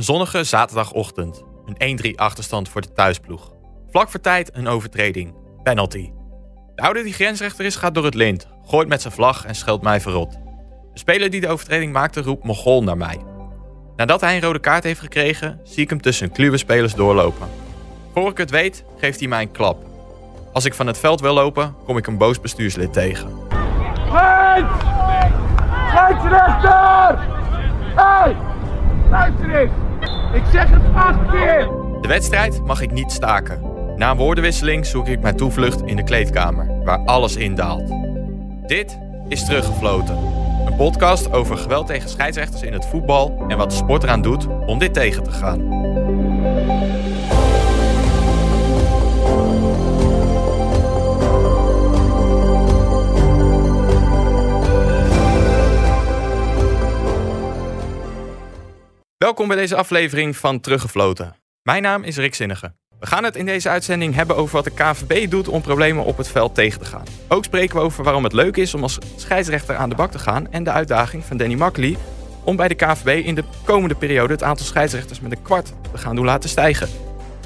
Een zonnige zaterdagochtend. Een 1-3 achterstand voor de thuisploeg. Vlak voor tijd een overtreding. Penalty. De oude die grensrechter is gaat door het lint, gooit met zijn vlag en scheldt mij verrot. De speler die de overtreding maakte roept Mogol naar mij. Nadat hij een rode kaart heeft gekregen, zie ik hem tussen kluwe spelers doorlopen. Voor ik het weet, geeft hij mij een klap. Als ik van het veld wil lopen, kom ik een boos bestuurslid tegen. Lens! Scheidsrechter! Hey! Luister! Ik zeg het acht keer! De wedstrijd mag ik niet staken. Na een woordenwisseling zoek ik mijn toevlucht in de kleedkamer, waar alles indaalt. Dit is Teruggefloten. Een podcast over geweld tegen scheidsrechters in het voetbal en wat de sport eraan doet om dit tegen te gaan. Welkom bij deze aflevering van Teruggefloten. Mijn naam is Rick Zinnige. We gaan het in deze uitzending hebben over wat de KVB doet om problemen op het veld tegen te gaan. Ook spreken we over waarom het leuk is om als scheidsrechter aan de bak te gaan en de uitdaging van Danny Makkely om bij de KVB in de komende periode het aantal scheidsrechters met een kwart te gaan doen laten stijgen.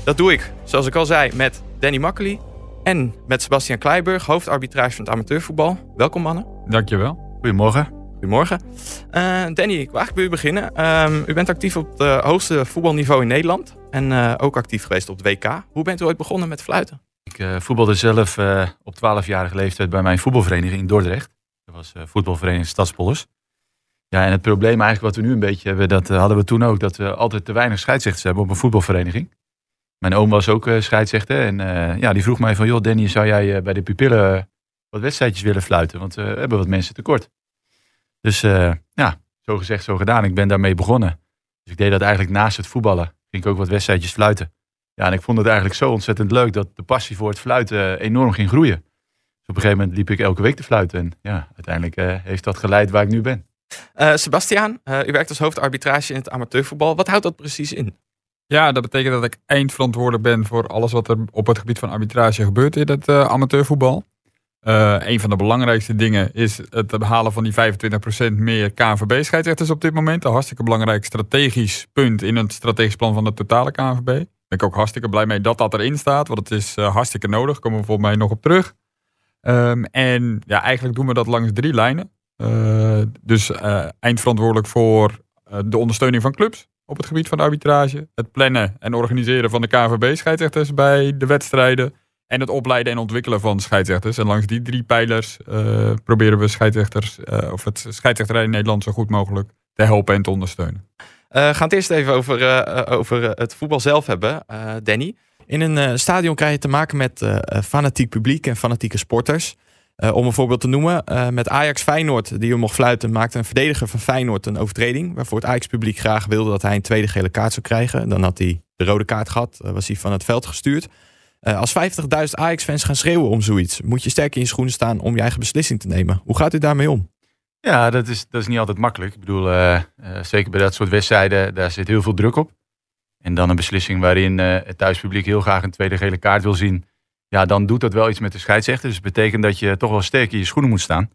Dat doe ik, zoals ik al zei, met Danny Makkely en met Sebastian Kleiburg, hoofdarbitrage van het amateurvoetbal. Welkom mannen. Dankjewel. Goedemorgen. Goedemorgen. Uh, Danny, ik wil eigenlijk bij u beginnen. Um, u bent actief op het hoogste voetbalniveau in Nederland. En uh, ook actief geweest op het WK. Hoe bent u ooit begonnen met fluiten? Ik uh, voetbalde zelf op 12-jarige leeftijd bij mijn voetbalvereniging in Dordrecht. Dat was voetbalvereniging Stadspollers. Ja, en het probleem eigenlijk wat we nu een beetje hebben, dat hadden we toen ook. Dat we altijd te weinig scheidsrechters hebben op een voetbalvereniging. Mijn oom was ook scheidsrechter. En ja, die vroeg mij van, joh Danny, zou jij bij de pupillen wat wedstrijdjes willen fluiten? Want we hebben wat mensen tekort. Dus uh, ja, zo gezegd, zo gedaan. Ik ben daarmee begonnen. Dus ik deed dat eigenlijk naast het voetballen. Ging ik ook wat wedstrijdjes fluiten. Ja, en ik vond het eigenlijk zo ontzettend leuk dat de passie voor het fluiten enorm ging groeien. Dus op een gegeven moment liep ik elke week te fluiten. En ja, uiteindelijk uh, heeft dat geleid waar ik nu ben. Uh, Sebastiaan, u werkt als hoofdarbitrage in het amateurvoetbal. Wat houdt dat precies in? Ja, dat betekent dat ik eindverantwoordelijk ben voor alles wat er op het gebied van arbitrage gebeurt in het amateurvoetbal. Uh, een van de belangrijkste dingen is het behalen van die 25% meer KNVB-scheidsrechters op dit moment. Een hartstikke belangrijk strategisch punt in het strategisch plan van de totale KNVB. Daar ben ik ook hartstikke blij mee dat dat erin staat, want het is uh, hartstikke nodig. Komen we volgens mij nog op terug. Um, en ja, eigenlijk doen we dat langs drie lijnen. Uh, dus eindverantwoordelijk voor de ondersteuning van clubs op het gebied van arbitrage. Het plannen en organiseren van de KNVB-scheidsrechters bij de wedstrijden en het opleiden en ontwikkelen van scheidsrechters. En langs die drie pijlers uh, proberen we scheidsrechters, uh, of het scheidsrechterij in Nederland zo goed mogelijk te helpen en te ondersteunen. Uh, we gaan het eerst even over, over het voetbal zelf hebben, Danny. In een stadion krijg je te maken met fanatiek publiek en fanatieke sporters. om een voorbeeld te noemen, met Ajax Feyenoord, die je mocht fluiten, maakte een verdediger van Feyenoord een overtreding. Waarvoor het Ajax-publiek graag wilde dat hij een tweede gele kaart zou krijgen. Dan had hij de rode kaart gehad, was hij van het veld gestuurd. Uh, als 50.000 Ajax-fans gaan schreeuwen om zoiets, moet je sterk in je schoenen staan om je eigen beslissing te nemen. Hoe gaat u daarmee om? Ja, dat is, dat is niet altijd makkelijk. Ik bedoel, uh, uh, zeker bij dat soort wedstrijden, daar zit heel veel druk op. En dan een beslissing waarin het thuispubliek heel graag een tweede gele kaart wil zien. Ja, dan doet dat wel iets met de scheidsrechter. Dus dat betekent dat je toch wel sterk in je schoenen moet staan.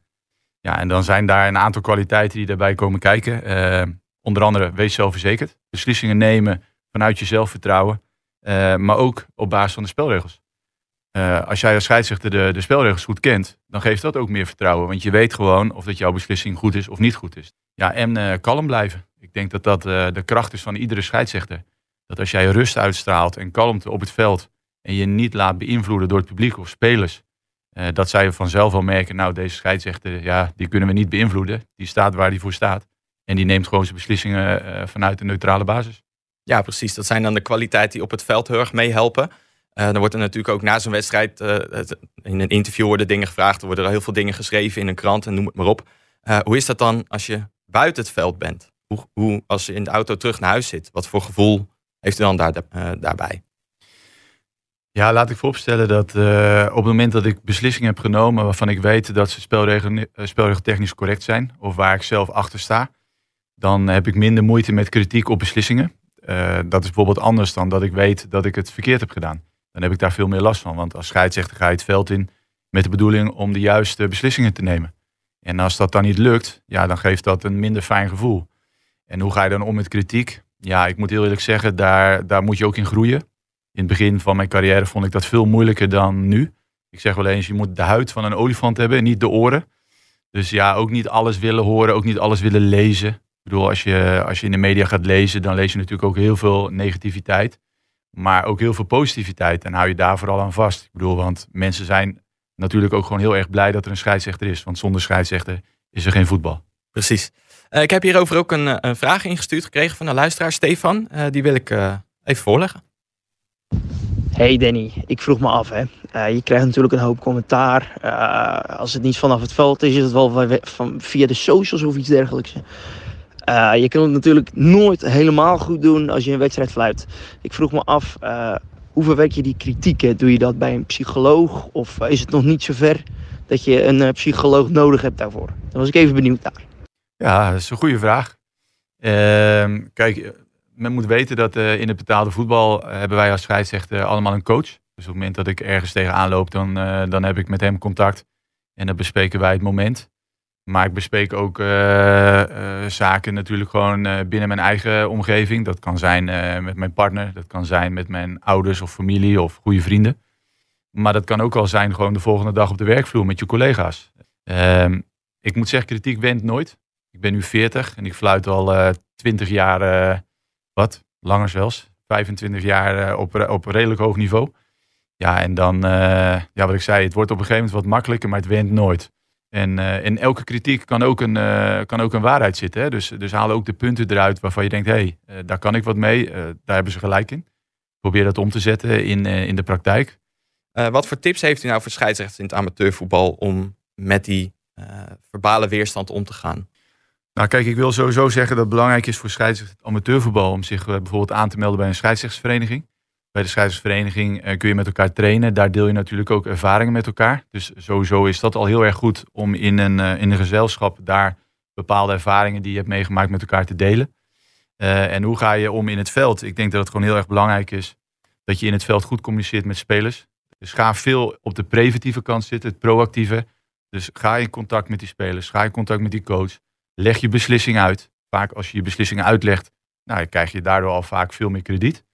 Ja, en dan zijn daar een aantal kwaliteiten die daarbij komen kijken. onder andere, wees zelfverzekerd. Beslissingen nemen vanuit je zelfvertrouwen. Uh, maar ook op basis van de spelregels. Uh, als jij als scheidsrechter de, de spelregels goed kent, dan geeft dat ook meer vertrouwen. Want je weet gewoon of dat jouw beslissing goed is of niet goed is. Ja, en uh, kalm blijven. Ik denk dat dat de kracht is van iedere scheidsrechter. Dat als jij rust uitstraalt en kalmte op het veld en je niet laat beïnvloeden door het publiek of spelers, dat zij vanzelf al merken, nou deze scheidsrechter, ja, die kunnen we niet beïnvloeden. Die staat waar die voor staat. En die neemt gewoon zijn beslissingen vanuit een neutrale basis. Ja, precies. Dat zijn dan de kwaliteiten die op het veld heel erg meehelpen. Uh, dan wordt er natuurlijk ook na zo'n wedstrijd uh, in een interview worden dingen gevraagd. Er worden er heel veel dingen geschreven in een krant en noem het maar op. Uh, hoe is dat dan als je buiten het veld bent? Hoe, hoe, als je in de auto terug naar huis zit, wat voor gevoel heeft u dan daar, daarbij? Ja, laat ik vooropstellen dat op het moment dat ik beslissingen heb genomen waarvan ik weet dat ze spelregel, technisch correct zijn, of waar ik zelf achter sta, dan heb ik minder moeite met kritiek op beslissingen. Uh, dat is bijvoorbeeld anders dan dat ik weet dat ik het verkeerd heb gedaan. Dan heb ik daar veel meer last van. Want als scheidsrechter ga je het veld in met de bedoeling om de juiste beslissingen te nemen. En als dat dan niet lukt, ja, dan geeft dat een minder fijn gevoel. En hoe ga je dan om met kritiek? ja, ik moet heel eerlijk zeggen, daar, daar moet je ook in groeien. In het begin van mijn carrière vond ik dat veel moeilijker dan nu. Ik zeg wel eens, je moet de huid van een olifant hebben en niet de oren. Dus ja, ook niet alles willen horen, ook niet alles willen lezen. Ik bedoel, als je, als je in de media gaat lezen, dan lees je natuurlijk ook heel veel negativiteit. Maar ook heel veel positiviteit. En hou je daar vooral aan vast. Ik bedoel, want mensen zijn natuurlijk ook gewoon heel erg blij dat er een scheidsrechter is. Want zonder scheidsrechter is er geen voetbal. Precies. Uh, ik heb hierover ook een, een, vraag ingestuurd gekregen van een luisteraar, Stefan. Uh, die wil ik uh, even voorleggen. Hey Danny, ik vroeg me af. Hè. je krijgt natuurlijk een hoop commentaar. als het niet vanaf het veld is, is het wel van, via de socials of iets dergelijks. Je kunt het natuurlijk nooit helemaal goed doen als je een wedstrijd fluit. Ik vroeg me af, hoe verwerk je die kritiek? Doe je dat bij een psycholoog of is het nog niet zover dat je een psycholoog nodig hebt daarvoor? Dan was ik even benieuwd naar. Ja, dat is een goede vraag. Uh, kijk, men moet weten dat in het betaalde voetbal hebben wij als scheidsrechter allemaal een coach. Dus op het moment dat ik ergens tegenaan loop, dan, dan heb ik met hem contact. En dan bespreken wij het moment. Maar ik bespreek ook uh, zaken natuurlijk gewoon binnen mijn eigen omgeving. Dat kan zijn met mijn partner, dat kan zijn met mijn ouders of familie of goede vrienden. Maar dat kan ook al zijn gewoon de volgende dag op de werkvloer met je collega's. Ehm, ik moet zeggen, kritiek went nooit. Ik ben nu 40 en ik fluit al uh, 20 jaar, wat, langer zelfs, 25 jaar op, op redelijk hoog niveau. Ja, en dan, ja, wat ik zei, het wordt op een gegeven moment wat makkelijker, maar het went nooit. En in elke kritiek kan ook een, kan ook een waarheid zitten. Hè? Dus, dus haal ook de punten eruit waarvan je denkt, hé, hey, daar kan ik wat mee. daar hebben ze gelijk in. Probeer dat om te zetten in, in de praktijk. wat voor tips heeft u nou voor scheidsrechters in het amateurvoetbal om met die verbale weerstand om te gaan? Nou kijk, ik wil sowieso zeggen dat het belangrijk is voor scheidsrechters amateurvoetbal om zich bijvoorbeeld aan te melden bij een scheidsrechtsvereniging. Bij de scheidsrechtsvereniging kun je met elkaar trainen. Daar deel je natuurlijk ook ervaringen met elkaar. Dus sowieso is dat al heel erg goed om in een, in een gezelschap daar bepaalde ervaringen die je hebt meegemaakt met elkaar te delen. Uh, en hoe ga je om in het veld? Ik denk dat het gewoon heel erg belangrijk is dat je in het veld goed communiceert met spelers. Dus ga veel op de preventieve kant zitten, het proactieve. Dus ga in contact met die spelers, ga in contact met die coach. Leg je beslissing uit. Vaak als je je beslissingen uitlegt, nou, krijg je daardoor al vaak veel meer krediet.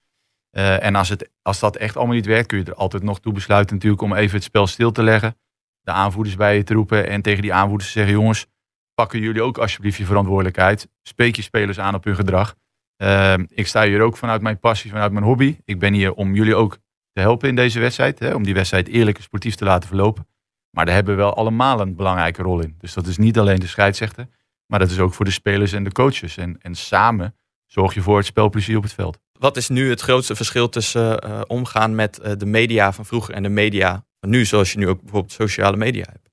Uh, en als, het, als dat echt allemaal niet werkt, kun je er altijd nog toe besluiten natuurlijk om even het spel stil te leggen. De aanvoerders bij je te roepen en tegen die aanvoerders te zeggen, jongens, pakken jullie ook alsjeblieft je verantwoordelijkheid. Spreek je spelers aan op hun gedrag. Uh, ik sta hier ook vanuit mijn passie, vanuit mijn hobby. Ik ben hier om jullie ook te helpen in deze wedstrijd. Hè, om die wedstrijd eerlijk en sportief te laten verlopen. Maar daar hebben we wel allemaal een belangrijke rol in. Dus dat is niet alleen de scheidsrechter. Maar dat is ook voor de spelers en de coaches. En, en samen zorg je voor het spelplezier op het veld. Wat is nu het grootste verschil tussen uh, omgaan met uh, de media van vroeger en de media nu, zoals je nu ook bijvoorbeeld sociale media hebt?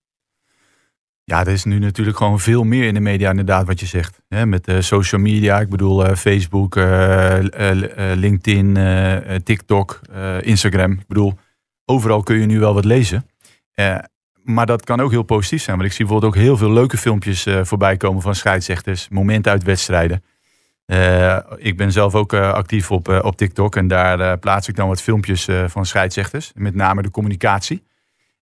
Ja, er is nu natuurlijk gewoon veel meer in de media, inderdaad, wat je zegt. Met uh, social media, ik bedoel Facebook, LinkedIn, TikTok, Instagram. Ik bedoel, overal kun je nu wel wat lezen maar dat kan ook heel positief zijn. Want ik zie bijvoorbeeld ook heel veel leuke filmpjes voorbij komen van scheidsrechters. Momenten uit wedstrijden. Uh, ik ben zelf ook uh, actief op, op TikTok. En daar plaats ik dan wat filmpjes van scheidsrechters. Met name de communicatie.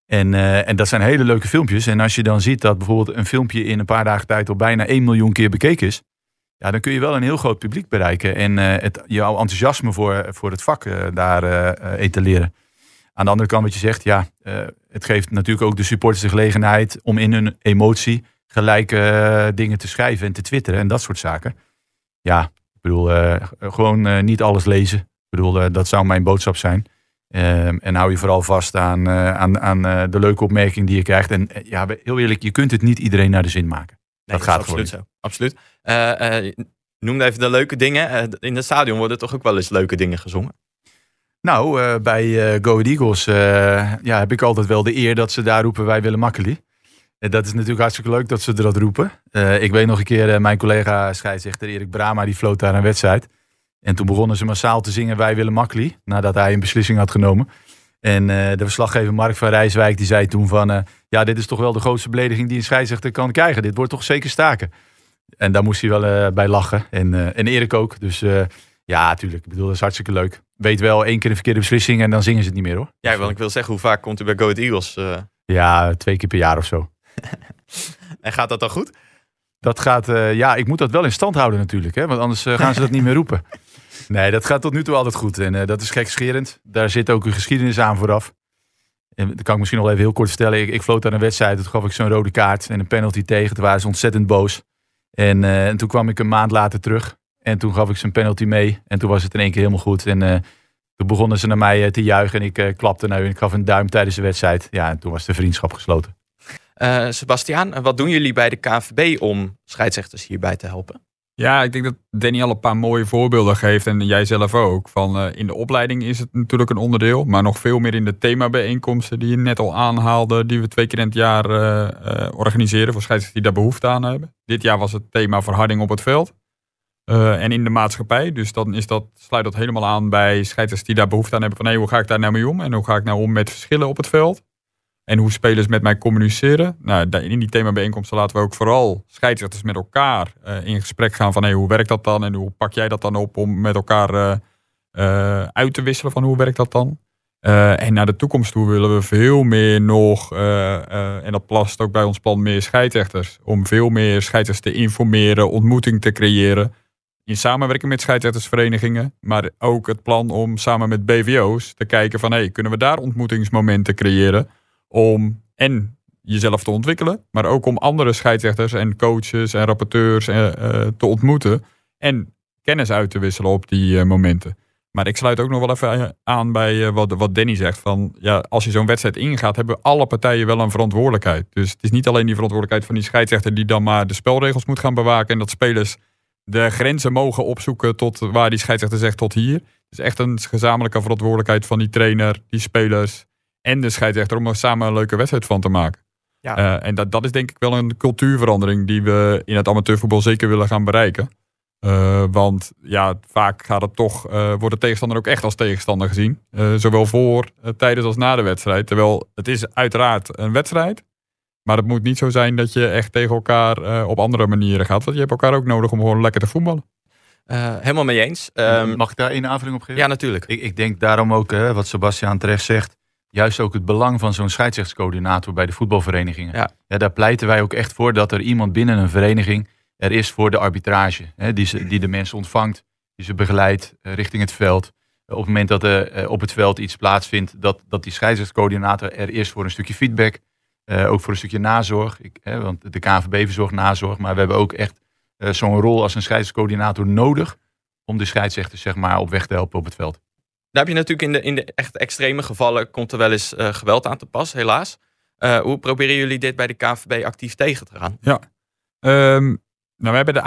En, en dat zijn hele leuke filmpjes. En als je dan ziet dat bijvoorbeeld een filmpje in een paar dagen tijd al bijna 1 miljoen keer bekeken is. Ja, dan kun je wel een heel groot publiek bereiken. En het, jouw enthousiasme voor, voor het vak daar etaleren. Aan de andere kant wat je zegt, ja, het geeft natuurlijk ook de supporters de gelegenheid om in hun emotie gelijke dingen te schrijven en te twitteren en dat soort zaken. Ja, ik bedoel, uh, gewoon niet alles lezen. Ik bedoel, dat zou mijn boodschap zijn. Ehm, en hou je vooral vast aan, aan, aan de leuke opmerking die je krijgt. En ja, heel eerlijk, je kunt het niet iedereen naar de zin maken. Nee, dat, gaat absoluut zo. Absoluut. noem even de leuke dingen. in het stadion worden toch ook wel eens leuke dingen gezongen? Nou, uh, bij uh, Go Eagles uh, ja, heb ik altijd wel de eer dat ze daar roepen wij willen Makkeli. En dat is natuurlijk hartstikke leuk dat ze dat roepen. ik weet nog een keer, mijn collega scheidsrechter Erik Brama, die floot daar een wedstrijd. En toen begonnen ze massaal te zingen wij willen Makkeli, nadat hij een beslissing had genomen. En de verslaggever Mark van Rijswijk die zei toen van, ja dit is toch wel de grootste belediging die een scheidsrechter kan krijgen. Dit wordt toch zeker staken. En daar moest hij wel bij lachen. En, en Erik ook. Dus ja, natuurlijk. Ik bedoel, dat is hartstikke leuk. Weet wel, één keer een verkeerde beslissing en dan zingen ze het niet meer hoor. Ja, want ik wil zeggen, hoe vaak komt u bij Go Ahead Eagles? Ja, twee keer per jaar of zo. en gaat dat dan goed? Dat gaat, eh, ja, ik moet dat wel in stand houden natuurlijk, hè, want anders eh, gaan ze dat niet meer roepen. Nee, dat gaat tot nu toe altijd goed en eh, dat is gekscherend. Daar zit ook een geschiedenis aan vooraf. En dat kan ik misschien nog even heel kort vertellen. Ik, ik floot aan een wedstrijd, toen gaf ik zo'n rode kaart en een penalty tegen. Toen waren ze ontzettend boos. En, en toen kwam ik een maand later terug en toen gaf ik ze een penalty mee. En toen was het in één keer helemaal goed. En toen begonnen ze naar mij te juichen en ik klapte nou en ik gaf een duim tijdens de wedstrijd. Ja, en toen was de vriendschap gesloten. Eh Sebastiaan, wat doen jullie bij de KNVB om scheidsrechters hierbij te helpen? Ja, ik denk dat Danny al een paar mooie voorbeelden geeft. En jij zelf ook. Van, eh, in de opleiding is het natuurlijk een onderdeel. Maar nog veel meer in de themabijeenkomsten die je net al aanhaalde. Die we twee keer in het jaar eh, organiseren voor scheidsrechters die daar behoefte aan hebben. Dit jaar was het thema verharding op het veld. En in de maatschappij. Dus dan is dat, sluit dat helemaal aan bij scheidsrechters die daar behoefte aan hebben. Van hey, hoe ga ik daar nou mee om? En hoe ga ik nou om met verschillen op het veld? En hoe spelers met mij communiceren. Nou, in die themabijeenkomsten laten we ook vooral scheidsrechters met elkaar eh, in gesprek gaan van hey, hoe werkt dat dan? En hoe pak jij dat dan op om met elkaar eh, eh, uit te wisselen van hoe werkt dat dan? En naar de toekomst toe willen we veel meer nog, en dat past ook bij ons plan, meer scheidsrechters. Om veel meer scheidsrechters te informeren, ontmoeting te creëren. In samenwerking met scheidsrechtersverenigingen. Maar ook het plan om samen met BVO's te kijken van hey, kunnen we daar ontmoetingsmomenten creëren? Om en jezelf te ontwikkelen, maar ook om andere scheidsrechters en coaches en rapporteurs eh, eh, te ontmoeten. En kennis uit te wisselen op die eh, momenten. Maar ik sluit ook nog wel even aan bij wat, wat Danny zegt. Van, ja, als je zo'n wedstrijd ingaat, hebben alle partijen wel een verantwoordelijkheid. Dus het is niet alleen die verantwoordelijkheid van die scheidsrechter die dan maar de spelregels moet gaan bewaken. En dat spelers de grenzen mogen opzoeken tot waar die scheidsrechter zegt tot hier. Het is echt een gezamenlijke verantwoordelijkheid van die trainer, die spelers en de scheidsrechter om er samen een leuke wedstrijd van te maken. Ja. Eh, en dat, dat is denk ik wel een cultuurverandering die we in het amateurvoetbal zeker willen gaan bereiken. Eh, want ja, vaak gaat het toch, eh, wordt de tegenstander ook echt als tegenstander gezien. Eh, zowel voor, tijdens als na de wedstrijd. Terwijl het is uiteraard een wedstrijd. Maar het moet niet zo zijn dat je echt tegen elkaar eh, op andere manieren gaat. Want je hebt elkaar ook nodig om gewoon lekker te voetballen. Eh, helemaal mee eens. Ehm, Mag ik daar één aanvulling op geven? ja, natuurlijk. Ik, ik denk daarom ook, hè, wat Sebastiaan terecht zegt, juist ook het belang van zo'n scheidsrechtscoördinator bij de voetbalverenigingen. Ja. daar pleiten wij ook echt voor dat er iemand binnen een vereniging er is voor de arbitrage. Hè, die, ze, die de mensen ontvangt, die ze begeleidt eh, richting het veld. op het moment dat er eh, op het veld iets plaatsvindt, dat, dat die scheidsrechtscoördinator er is voor een stukje feedback. eh, ook voor een stukje nazorg. Ik, hè, want de KNVB verzorgt nazorg, maar we hebben ook echt eh, zo'n rol als een scheidsrechtscoördinator nodig om de scheidsrechters zeg maar, op weg te helpen op het veld. Daar heb je natuurlijk in de, in de echt extreme gevallen komt er wel eens eh, geweld aan te pas, helaas. Eh, hoe proberen jullie dit bij de KVB actief tegen te gaan? Ehm, nou, we hebben de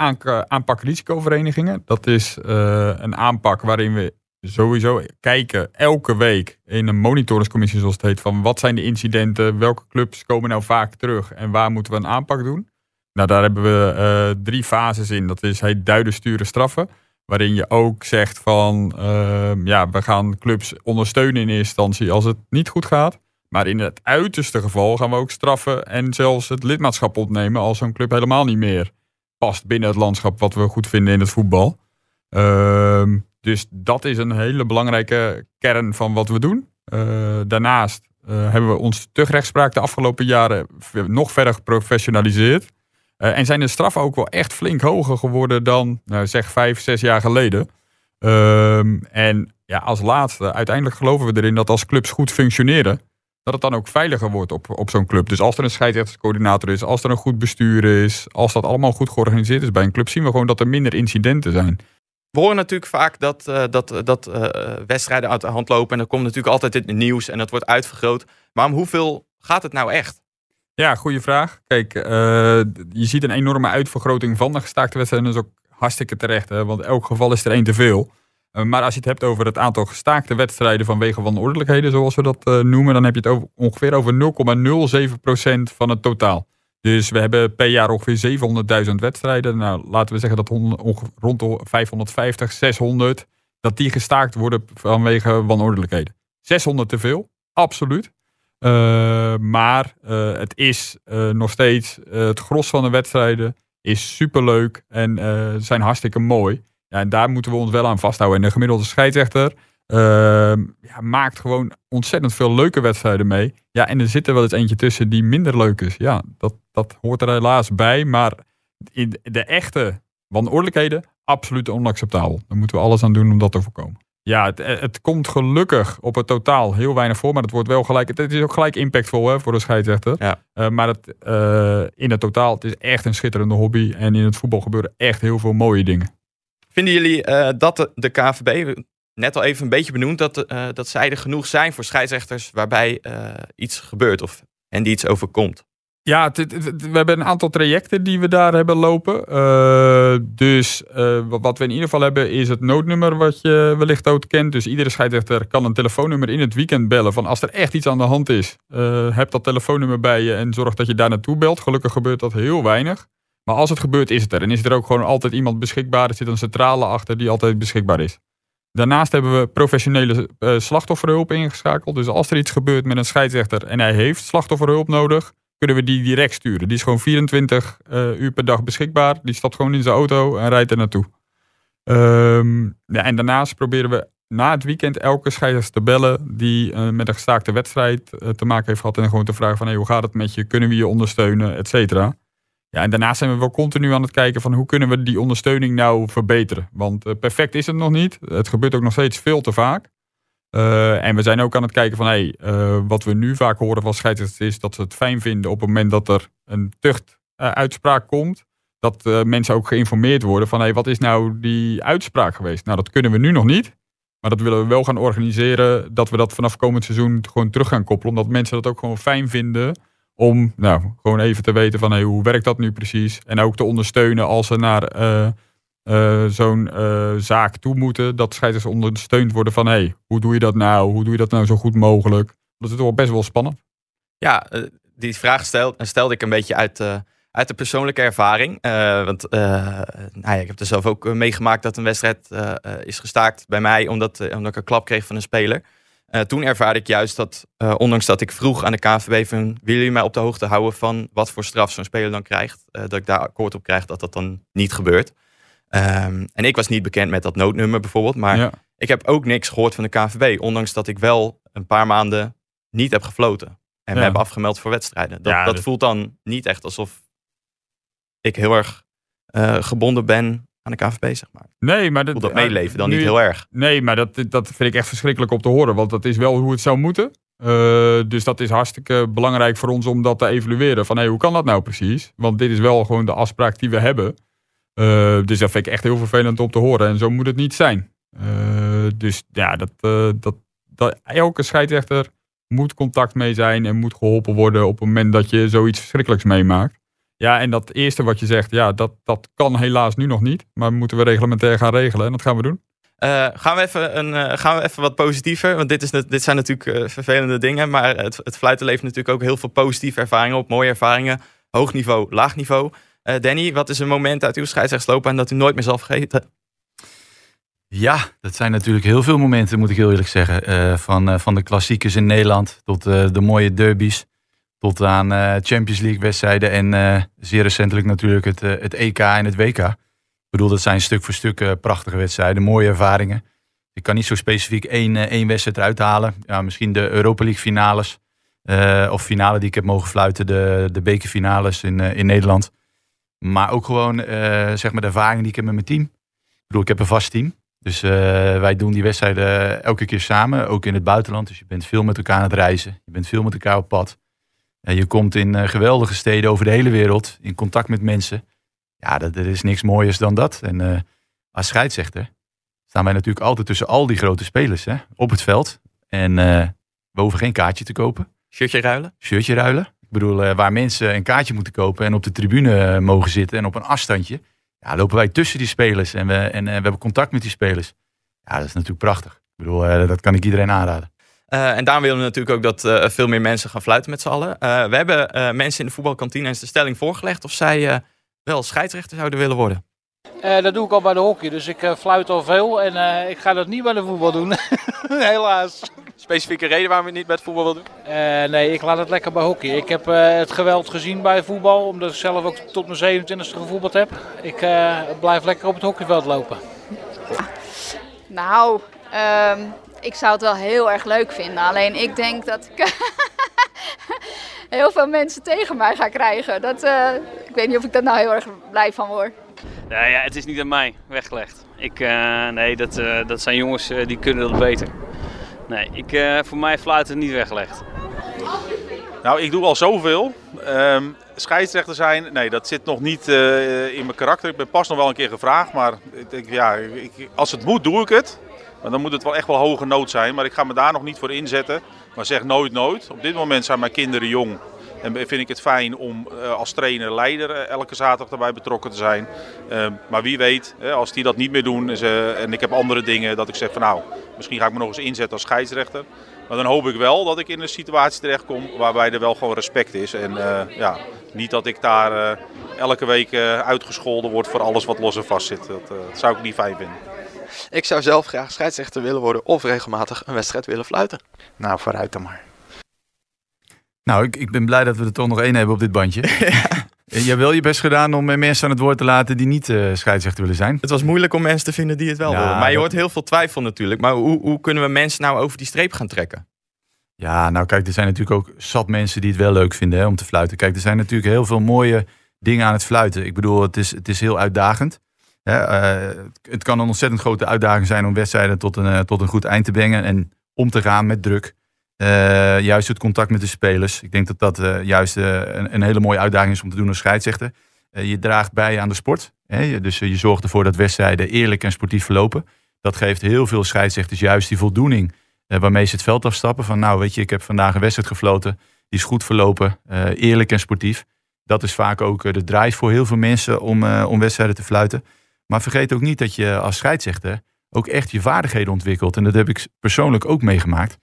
aanpak risicoverenigingen. Dat is eh, een aanpak waarin we sowieso kijken elke week in een monitoringscommissie zoals het heet. Van wat zijn de incidenten, welke clubs komen nou vaak terug en waar moeten we een aanpak doen. Nou, daar hebben we drie fases in. Dat is heet duiden, sturen, straffen. Waarin je ook zegt van ehm, ja, we gaan clubs ondersteunen in eerste instantie als het niet goed gaat. Maar in het uiterste geval gaan we ook straffen en zelfs het lidmaatschap opnemen als zo'n club helemaal niet meer past binnen het landschap wat we goed vinden in het voetbal. Ehm, dus dat is een hele belangrijke kern van wat we doen. Eh, daarnaast eh, hebben we ons tuchtrechtspraak de afgelopen jaren nog verder geprofessionaliseerd. Eh, en zijn de straffen ook wel echt flink hoger geworden dan, nou, zeg, vijf, zes jaar geleden. Ehm, en ja, als laatste, uiteindelijk geloven we erin dat als clubs goed functioneren, dat het dan ook veiliger wordt op, op zo'n club. Dus als er een scheidsrechterscoördinator is, als er een goed bestuur is, als dat allemaal goed georganiseerd is bij een club, zien we gewoon dat er minder incidenten zijn. We horen natuurlijk vaak dat, eh, dat, dat eh, wedstrijden uit de hand lopen. En dan komt natuurlijk altijd het nieuws en dat wordt uitvergroot. Maar om hoeveel gaat het nou echt? Ja, goede vraag. Kijk, eh, je ziet een enorme uitvergroting van de gestaakte wedstrijden. Dat is ook hartstikke terecht, hè, want elk geval is er één te veel. Eh, maar als je het hebt over het aantal gestaakte wedstrijden vanwege wanordelijkheden, zoals we dat eh, noemen, dan heb je het over, ongeveer over 0,07% van het totaal. Dus we hebben per jaar ongeveer 700.000 wedstrijden. Nou, laten we zeggen dat rond de 550, 600, dat die gestaakt worden vanwege wanordelijkheden. 600 te veel, absoluut. Uh, maar uh, het is uh, nog steeds het gros van de wedstrijden is superleuk en zijn hartstikke mooi. Ja, en daar moeten we ons wel aan vasthouden. En de gemiddelde scheidsrechter ehm, ja, maakt gewoon ontzettend veel leuke wedstrijden mee. Ja, en er zit er wel eens eentje tussen die minder leuk is. Ja, dat, dat hoort er helaas bij. Maar in de echte wanordelijkheden absoluut onacceptabel. Daar moeten we alles aan doen om dat te voorkomen. Ja, het, het komt gelukkig op het totaal heel weinig voor, maar het wordt wel gelijk. Het, is ook gelijk impactvol hè, voor de scheidsrechter. Ja. Uh, maar het, uh, in het totaal, het is echt een schitterende hobby. En in het voetbal gebeuren echt heel veel mooie dingen. Vinden jullie uh, dat de, de, KVB, net al even een beetje benoemd, dat, dat zij er genoeg zijn voor scheidsrechters waarbij iets gebeurt of en die iets overkomt? Ja, we hebben een aantal trajecten die we daar hebben lopen. Uh, dus uh, wat we in ieder geval hebben is het noodnummer wat je wellicht ook kent. Dus iedere scheidsrechter kan een telefoonnummer in het weekend bellen. Van als er echt iets aan de hand is, uh, heb dat telefoonnummer bij je en zorg dat je daar naartoe belt. Gelukkig gebeurt dat heel weinig. Maar als het gebeurt is het er. En is er ook gewoon altijd iemand beschikbaar. Er zit een centrale achter die altijd beschikbaar is. Daarnaast hebben we professionele slachtofferhulp ingeschakeld. Dus als er iets gebeurt met een scheidsrechter en hij heeft slachtofferhulp nodig kunnen we die direct sturen. Die is gewoon 24 uh, uur per dag beschikbaar. Die stapt gewoon in zijn auto en rijdt er naartoe. Um, ja, en daarnaast proberen we na het weekend elke scheidsrechter te bellen die uh, met een gestaakte wedstrijd uh, te maken heeft gehad. En gewoon te vragen van hey, hoe gaat het met je? Kunnen we je ondersteunen? Et cetera. Ja, en daarnaast zijn we wel continu aan het kijken van hoe kunnen we die ondersteuning nou verbeteren. Want perfect is het nog niet. Het gebeurt ook nog steeds veel te vaak. Uh, en we zijn ook aan het kijken van, hey, uh, wat we nu vaak horen van scheidsrechters is dat ze het fijn vinden op het moment dat er een tuchtuitspraak uh, komt. Dat mensen ook geïnformeerd worden van, hey, wat is nou die uitspraak geweest? Nou, dat kunnen we nu nog niet. Maar dat willen we wel gaan organiseren, dat we dat vanaf komend seizoen gewoon terug gaan koppelen. Omdat mensen dat ook gewoon fijn vinden om, nou, gewoon even te weten van, hey, hoe werkt dat nu precies? En ook te ondersteunen als ze naar uh, zo'n uh, zaak toe moeten, dat scheidsrechters ondersteund worden van hey, hoe doe je dat nou? Hoe doe je dat nou zo goed mogelijk? Dat is toch best wel spannend. Ja, uh, die vraag stel, stelde ik een beetje uit, uit de persoonlijke ervaring. want nou ja, ik heb er zelf ook meegemaakt dat een wedstrijd is gestaakt bij mij omdat, omdat ik een klap kreeg van een speler. toen ervaarde ik juist dat, ondanks dat ik vroeg aan de KNVB van willen jullie mij op de hoogte houden van wat voor straf zo'n speler dan krijgt, dat ik daar akkoord op krijg dat dat dan niet gebeurt. Um, en ik was niet bekend met dat noodnummer bijvoorbeeld. Maar ja. ik heb ook niks gehoord van de KVB. Ondanks dat ik wel een paar maanden niet heb gefloten. En ja. me heb afgemeld voor wedstrijden. Dat, ja, dat voelt dan niet echt alsof ik heel erg uh, gebonden ben aan de KVB, zeg maar. Nee, maar dat, dat meeleven dan nu, niet heel erg. Nee, maar dat, dat vind ik echt verschrikkelijk om te horen. Want dat is wel hoe het zou moeten. Uh, dus dat is hartstikke belangrijk voor ons om dat te evalueren. Van hey, hoe kan dat nou precies? Want dit is wel gewoon de afspraak die we hebben. Uh, dus dat vind ik echt heel vervelend om te horen. En zo moet het niet zijn. Uh, dus ja, dat, uh, dat, dat, elke scheidsrechter moet contact mee zijn en moet geholpen worden op het moment dat je zoiets verschrikkelijks meemaakt. Ja, en dat eerste wat je zegt, ja, dat, dat kan helaas nu nog niet. Maar moeten we reglementair gaan regelen en dat gaan we doen. Gaan, we even een, gaan we even wat positiever? Want dit, is, dit zijn natuurlijk vervelende dingen. Maar het, het fluiten levert natuurlijk ook heel veel positieve ervaringen op. Mooie ervaringen. Hoog niveau, laag niveau. Uh, Danny, wat is een moment uit uw scheidsrechtsloopbaan dat u nooit meer zal vergeten? Ja, dat zijn natuurlijk heel veel momenten, moet ik heel eerlijk zeggen. Uh, van, uh, van de klassiekers in Nederland tot de mooie derbies. Tot aan Champions League wedstrijden. En zeer recentelijk natuurlijk het, het EK en het WK. Ik bedoel, dat zijn stuk voor stuk prachtige wedstrijden. Mooie ervaringen. Ik kan niet zo specifiek één, één wedstrijd eruit halen. Ja, misschien de Europa League finales. of finale die ik heb mogen fluiten. De, de bekerfinales in, in Nederland. Maar ook gewoon uh, zeg maar de ervaring die ik heb met mijn team. Ik bedoel, ik heb een vast team. Dus uh, wij doen die wedstrijden elke keer samen, ook in het buitenland. Dus je bent veel met elkaar aan het reizen. Je bent veel met elkaar op pad. En je komt in uh, geweldige steden over de hele wereld, in contact met mensen. Ja, dat, er is niks mooiers dan dat. En als scheidsrechter staan wij natuurlijk altijd tussen al die grote spelers hè, op het veld. En we hoeven geen kaartje te kopen. Shirtje ruilen? Shirtje ruilen. Bedoel, uh, waar mensen een kaartje moeten kopen en op de tribune uh, mogen zitten en op een afstandje. Ja, lopen wij tussen die spelers en we, en, uh, we hebben contact met die spelers. Ja, dat is natuurlijk prachtig. Ik bedoel, dat kan ik iedereen aanraden. en daarom willen we natuurlijk ook dat veel meer mensen gaan fluiten met z'n allen. we hebben mensen in de voetbalkantine eens de stelling voorgelegd of zij wel scheidsrechter zouden willen worden. Dat doe ik al bij de hockey, dus ik fluit al veel en ik ga dat niet bij de voetbal doen. Helaas specifieke reden waarom je het niet met voetbal wil doen? Uh, nee, ik laat het lekker bij hockey. Ik heb uh, het geweld gezien bij voetbal, omdat ik zelf ook tot mijn 27e gevoetbald heb. Ik uh, blijf lekker op het hockeyveld lopen. Nou, um, ik zou het wel heel erg leuk vinden. Alleen ik denk dat ik heel veel mensen tegen mij ga krijgen. Dat Ik weet niet of ik daar nou heel erg blij van word. Ja, ja, het is niet aan mij weggelegd. Ik, uh, nee, dat, uh, dat zijn jongens uh, die kunnen dat beter. Nee, ik, voor mij fluiten niet weggelegd. Nou, ik doe al zoveel. Um, scheidsrechter zijn, nee, dat zit nog niet in mijn karakter. Ik ben pas nog wel een keer gevraagd, maar ik ja, ik, als het moet, doe ik het. Maar dan moet het wel echt wel hoge nood zijn. Maar ik ga me daar nog niet voor inzetten. Maar zeg nooit nooit. Op dit moment zijn mijn kinderen jong. En vind ik het fijn om als trainer, leider elke zaterdag erbij betrokken te zijn. Uh, maar wie weet, als die dat niet meer doen en ik heb andere dingen, dat ik zeg van nou, misschien ga ik me nog eens inzetten als scheidsrechter. Maar dan hoop ik wel dat ik in een situatie terechtkom waarbij er wel gewoon respect is. En uh, ja, niet dat ik daar uh, elke week uh, uitgescholden word voor alles wat los en vast zit. Dat, dat zou ik niet fijn vinden. Ik zou zelf graag scheidsrechter willen worden of regelmatig een wedstrijd willen fluiten. Nou, vooruit dan maar. Nou, ik, ik ben blij dat we er toch nog één hebben op dit bandje. Je hebt wel je best gedaan om mensen aan het woord te laten die niet uh, scheidsrechter willen zijn. Het was moeilijk om mensen te vinden die het wel Ja, wilden. Maar je hoort heel veel twijfel natuurlijk. Maar hoe, hoe kunnen we mensen nou over die streep gaan trekken? Ja, nou kijk, er zijn natuurlijk ook zat mensen die het wel leuk vinden hè, om te fluiten. Kijk, er zijn natuurlijk heel veel mooie dingen aan het fluiten. Ik bedoel, het is, het is heel uitdagend. Hè, eh, het kan een ontzettend grote uitdaging zijn om wedstrijden tot een, eh, tot een goed eind te brengen. En om te gaan met druk. Eh, juist het contact met de spelers. Ik denk dat dat eh, juist eh, een, een hele mooie uitdaging is om te doen als scheidsrechter. Je draagt bij aan de sport. Hè? Dus je zorgt ervoor dat wedstrijden eerlijk en sportief verlopen. Dat geeft heel veel scheidsrechters juist die voldoening waarmee ze het veld afstappen. Van nou, weet je, ik heb vandaag een wedstrijd gefloten. Die is goed verlopen, eerlijk en sportief. Dat is vaak ook de drive voor heel veel mensen om, om wedstrijden te fluiten. Maar vergeet ook niet dat je als scheidsrechter ook echt je vaardigheden ontwikkelt. En dat heb ik persoonlijk ook meegemaakt.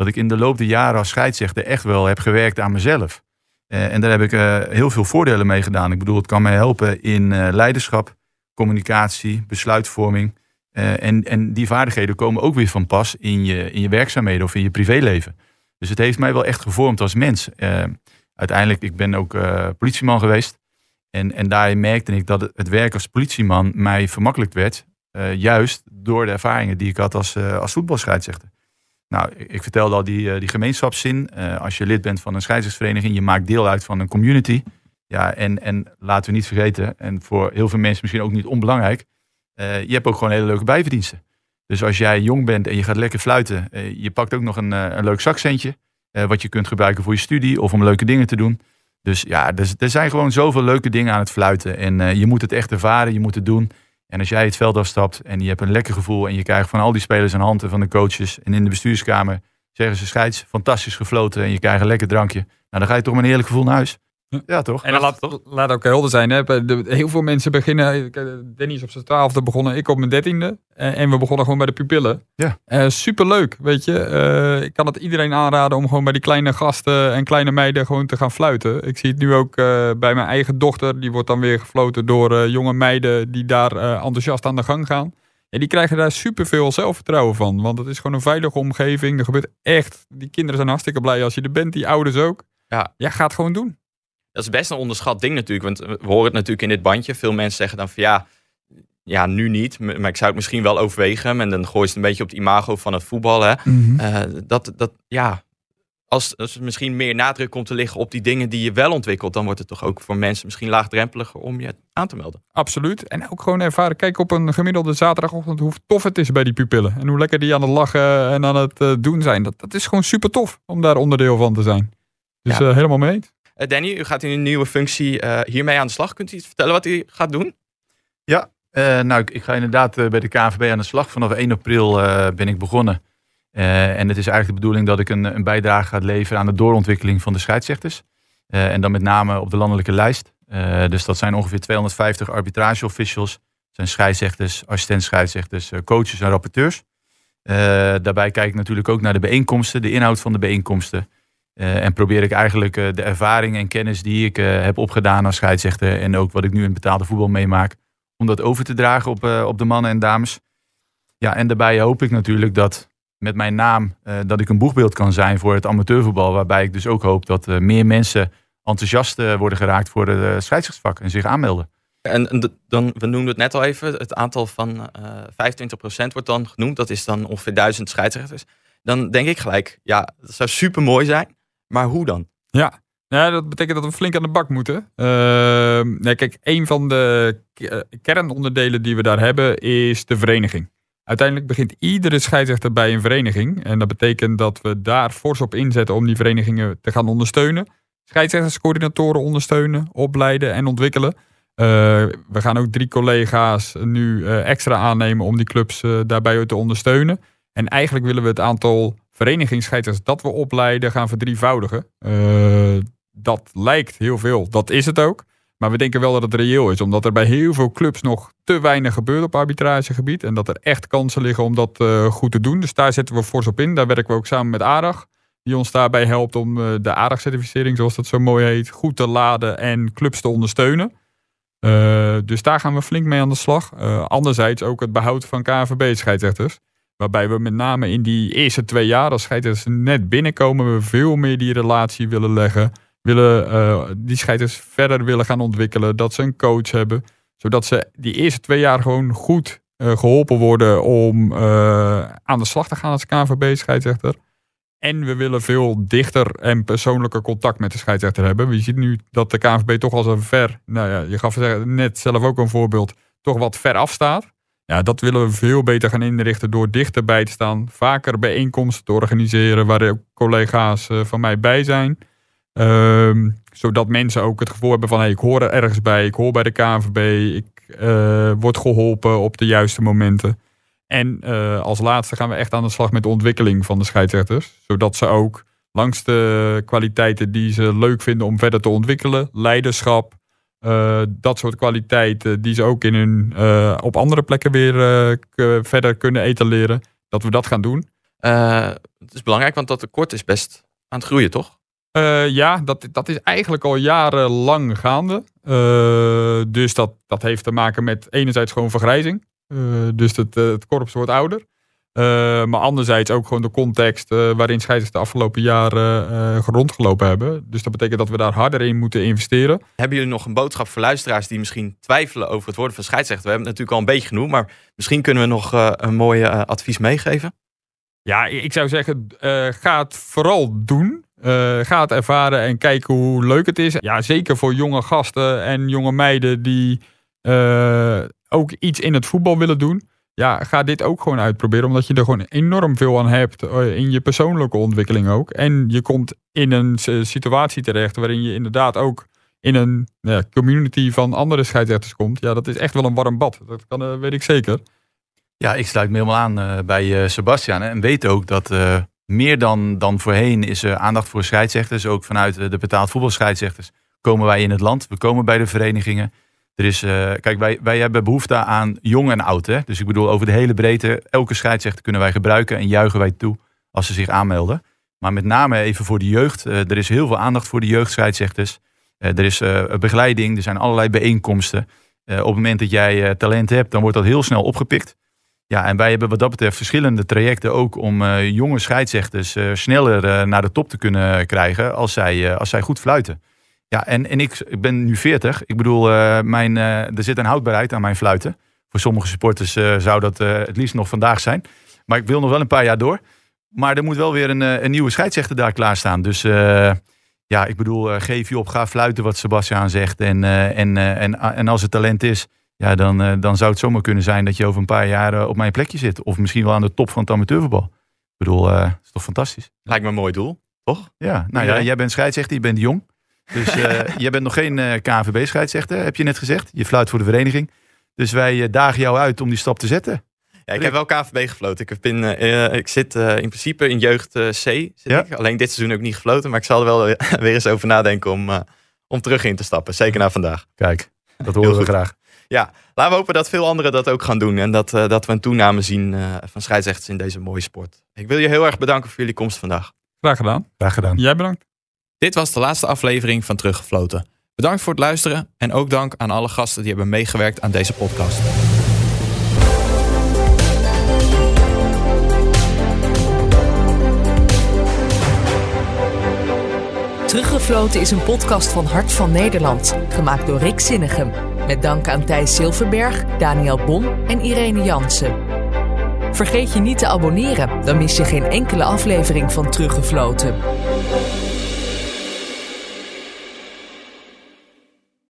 Dat ik in de loop der jaren als scheidsrechter echt wel heb gewerkt aan mezelf. Eh, en daar heb ik eh, heel veel voordelen mee gedaan. Ik bedoel, het kan mij helpen in eh, leiderschap, communicatie, besluitvorming. En, en die vaardigheden komen ook weer van pas in je, in je werkzaamheden of in je privéleven. Dus het heeft mij wel echt gevormd als mens. Uiteindelijk, ik ben ook politieman geweest. En, en daarin merkte ik dat het, werk als politieman mij vermakkelijkt werd. juist door de ervaringen die ik had als, als voetbalscheidsrechter. Nou, ik, vertelde al die, eh, die gemeenschapszin. Eh, als je lid bent van een scheidsrechtsvereniging, je maakt deel uit van een community. Ja, en, en laten we niet vergeten, en voor heel veel mensen misschien ook niet onbelangrijk, eh, je hebt ook gewoon hele leuke bijverdiensten. Dus als jij jong bent en je gaat lekker fluiten, eh, je pakt ook nog een, een leuk zakcentje, wat je kunt gebruiken voor je studie of om leuke dingen te doen. Dus ja, er, er zijn gewoon zoveel leuke dingen aan het fluiten. En je moet het echt ervaren, je moet het doen. En als jij het veld afstapt en je hebt een lekker gevoel en je krijgt van al die spelers een hand en van de coaches en in de bestuurskamer zeggen ze scheids, fantastisch gefloten en je krijgt een lekker drankje. Nou, dan ga je toch met een heerlijk gevoel naar huis. Ja, toch? En laat, laat ook helder zijn. Hè? Heel veel mensen beginnen. Danny is op zijn twaalfde begonnen, ik op mijn dertiende. En, en we begonnen gewoon bij de pupillen. Ja. Eh, superleuk, weet je. Eh, ik kan het iedereen aanraden om gewoon bij die kleine gasten en kleine meiden gewoon te gaan fluiten. Ik zie het nu ook eh, bij mijn eigen dochter. Die wordt dan weer gefloten door eh, jonge meiden die daar eh, enthousiast aan de gang gaan. En die krijgen daar superveel zelfvertrouwen van. Want het is gewoon een veilige omgeving. Er gebeurt echt. Die kinderen zijn hartstikke blij als je er bent. Die ouders ook. Ja. Ja, ga het gewoon doen. Dat is best een onderschat ding natuurlijk. Want we horen het natuurlijk in dit bandje. Veel mensen zeggen dan van ja, ja nu niet. Maar ik zou het misschien wel overwegen. En dan gooi je het een beetje op het imago van het voetbal. Hè. Eh, dat, dat, ja, als, als er misschien meer nadruk komt te liggen op die dingen die je wel ontwikkelt, dan wordt het toch ook voor mensen misschien laagdrempeliger om je aan te melden. Absoluut. En ook gewoon ervaren. Kijk op een gemiddelde zaterdagochtend hoe tof het is bij die pupillen. En hoe lekker die aan het lachen en aan het eh, doen zijn. Dat, dat is gewoon super tof om daar onderdeel van te zijn. Dus Ja. eh, helemaal mee eens. Eh, Danny, u gaat in een nieuwe functie eh, hiermee aan de slag. Kunt u iets vertellen wat u gaat doen? Ja, eh, nou, ik, ga inderdaad bij de KNVB aan de slag. Vanaf 1 april ben ik begonnen. En het is eigenlijk de bedoeling dat ik een, een bijdrage ga leveren aan de doorontwikkeling van de scheidsrechters. En dan met name op de landelijke lijst. Dus dat zijn ongeveer 250 arbitrageofficials. Dat zijn scheidsrechters, assistent scheidsrechters, coaches en rapporteurs. Daarbij kijk ik natuurlijk ook naar de bijeenkomsten, de inhoud van de bijeenkomsten. Eh, en probeer ik eigenlijk eh, de ervaring en kennis die ik eh, heb opgedaan als scheidsrechter. En ook wat ik nu in betaalde voetbal meemaak om dat over te dragen op, op de mannen en dames. Ja, en daarbij hoop ik natuurlijk dat met mijn naam dat ik een boegbeeld kan zijn voor het amateurvoetbal. Waarbij ik dus ook hoop dat meer mensen enthousiast worden geraakt voor het scheidsrechtsvak en zich aanmelden. En, dan, we noemden het net al even, het aantal van eh 25% wordt dan genoemd. Dat is dan ongeveer 1000 scheidsrechters. Dan denk ik gelijk, ja, dat zou super mooi zijn. Maar hoe dan? Ja, dat betekent dat we flink aan de bak moeten. Uh, nee, kijk, een van de k- kernonderdelen die we daar hebben is de vereniging. Uiteindelijk begint iedere scheidsrechter bij een vereniging. En dat betekent dat we daar fors op inzetten om die verenigingen te gaan ondersteunen. Scheidsrechterscoördinatoren ondersteunen, opleiden en ontwikkelen. Uh, we gaan ook drie collega's nu uh, extra aannemen om die clubs daarbij te ondersteunen. En eigenlijk willen we het aantal verenigingsscheidsrechters dat we opleiden gaan verdrievoudigen. dat lijkt heel veel, dat is het ook. Maar we denken wel dat het reëel is, omdat er bij heel veel clubs nog te weinig gebeurt op arbitragegebied. En dat er echt kansen liggen om dat goed te doen. Dus daar zetten we fors op in. Daar werken we ook samen met ARAG die ons daarbij helpt om de ARAG-certificering, zoals dat zo mooi heet, goed te laden en clubs te ondersteunen. Dus daar gaan we flink mee aan de slag. Anderzijds ook het behoud van KNVB-scheidsrechters. Waarbij we met name in die eerste twee jaar, als scheidsrechters net binnenkomen, we veel meer die relatie willen leggen. Willen uh, die scheidsrechters verder willen gaan ontwikkelen. Dat ze een coach hebben. Zodat ze die eerste twee jaar gewoon goed geholpen worden om aan de slag te gaan als KNVB-scheidsrechter. En we willen veel dichter en persoonlijker contact met de scheidsrechter hebben. Je ziet nu dat de KNVB toch als een ver, nou ja, je gaf net zelf ook een voorbeeld, toch wat ver afstaat. Ja, dat willen we veel beter gaan inrichten door dichterbij te staan. Vaker bijeenkomsten te organiseren waar collega's van mij bij zijn. Um, zodat mensen ook het gevoel hebben van hey, ik hoor er ergens bij, ik hoor bij de KNVB, ik uh, word geholpen op de juiste momenten. En uh, als laatste gaan we echt aan de slag met de ontwikkeling van de scheidsrechters. Zodat ze ook langs de kwaliteiten die ze leuk vinden om verder te ontwikkelen, leiderschap, uh, dat soort kwaliteiten die ze ook in hun, uh, op andere plekken weer verder kunnen etaleren, dat we dat gaan doen. het is belangrijk, want dat tekort is best aan het groeien, toch? ja, dat, dat is eigenlijk al jarenlang gaande. dus dat, dat heeft te maken met enerzijds gewoon vergrijzing. Dus het, het korps wordt ouder. Uh, maar anderzijds ook gewoon de context waarin scheidsrechters de afgelopen jaren rondgelopen hebben. Dus dat betekent dat we daar harder in moeten investeren. Hebben jullie nog een boodschap voor luisteraars die misschien twijfelen over het worden van scheidsrechter? We hebben het natuurlijk al een beetje genoemd, maar misschien kunnen we nog een mooi advies meegeven. Ja, ik zou zeggen, ga het vooral doen. ga het ervaren en kijken hoe leuk het is. Ja, zeker voor jonge gasten en jonge meiden die ook iets in het voetbal willen doen, ja, ga dit ook gewoon uitproberen. Omdat je er gewoon enorm veel aan hebt in je persoonlijke ontwikkeling ook. En je komt in een situatie terecht waarin je inderdaad ook in een ja, community van andere scheidsrechters komt. Ja, dat is echt wel een warm bad. Dat kan, uh, weet ik zeker. Ja, ik sluit me helemaal aan uh, bij uh, Sebastian. En weet ook dat meer dan, dan voorheen is er aandacht voor scheidsrechters. Ook vanuit de betaald voetbalscheidsrechters komen wij in het land. We komen bij de verenigingen. Er is, uh, kijk, wij, wij hebben behoefte aan jong en oud. Hè? Dus ik bedoel, over de hele breedte, elke scheidsrechter kunnen wij gebruiken en juichen wij toe als ze zich aanmelden. Maar met name even voor de jeugd. Uh, er is heel veel aandacht voor de jeugdscheidsrechters. Uh, er is begeleiding, er zijn allerlei bijeenkomsten. op het moment dat jij talent hebt, dan wordt dat heel snel opgepikt. Ja, en wij hebben wat dat betreft verschillende trajecten ook om jonge scheidsrechters sneller naar de top te kunnen krijgen als zij, als zij goed fluiten. Ja, en, en ik, ik ben nu 40. Ik bedoel, uh, mijn, uh, er zit een houdbaarheid aan mijn fluiten. Voor sommige supporters uh, zou dat het liefst nog vandaag zijn. Maar ik wil nog wel een paar jaar door. Maar er moet wel weer een, een nieuwe scheidsrechter daar klaarstaan. Dus ja, ik bedoel, geef je op, ga fluiten wat Sebastian zegt. En, en, en, en als het talent is, ja, dan, dan zou het zomaar kunnen zijn dat je over een paar jaar op mijn plekje zit. Of misschien wel aan de top van het amateurvoetbal. Ik bedoel, dat is toch fantastisch? Lijkt me een mooi doel, toch? Ja, nou ja, jij bent scheidsrechter, je bent jong. Dus uh, jij bent nog geen uh, KNVB-scheidsrechter, heb je net gezegd. Je fluit voor de vereniging. Dus wij uh, dagen jou uit om die stap te zetten. Ja, ik heb wel KNVB gefloten. Ik, ben, ik zit in principe in jeugd C. Zit ja. ik. Alleen dit seizoen ook niet gefloten. Maar ik zal er wel weer eens over nadenken om, om terug in te stappen. Zeker na vandaag. Kijk, dat horen we graag. Ja, laten we hopen dat veel anderen dat ook gaan doen. En dat, dat we een toename zien van scheidsrechters in deze mooie sport. Ik wil je heel erg bedanken voor jullie komst vandaag. Graag gedaan. Graag gedaan. Jij bedankt. Dit was de laatste aflevering van Teruggefloten. Bedankt voor het luisteren en ook dank aan alle gasten die hebben meegewerkt aan deze podcast. Teruggefloten is een podcast van Hart van Nederland, gemaakt door Rick Zinnigem. Met dank aan Thijs Silverberg, Daniel Bom en Irene Jansen. Vergeet je niet te abonneren, dan mis je geen enkele aflevering van Teruggefloten.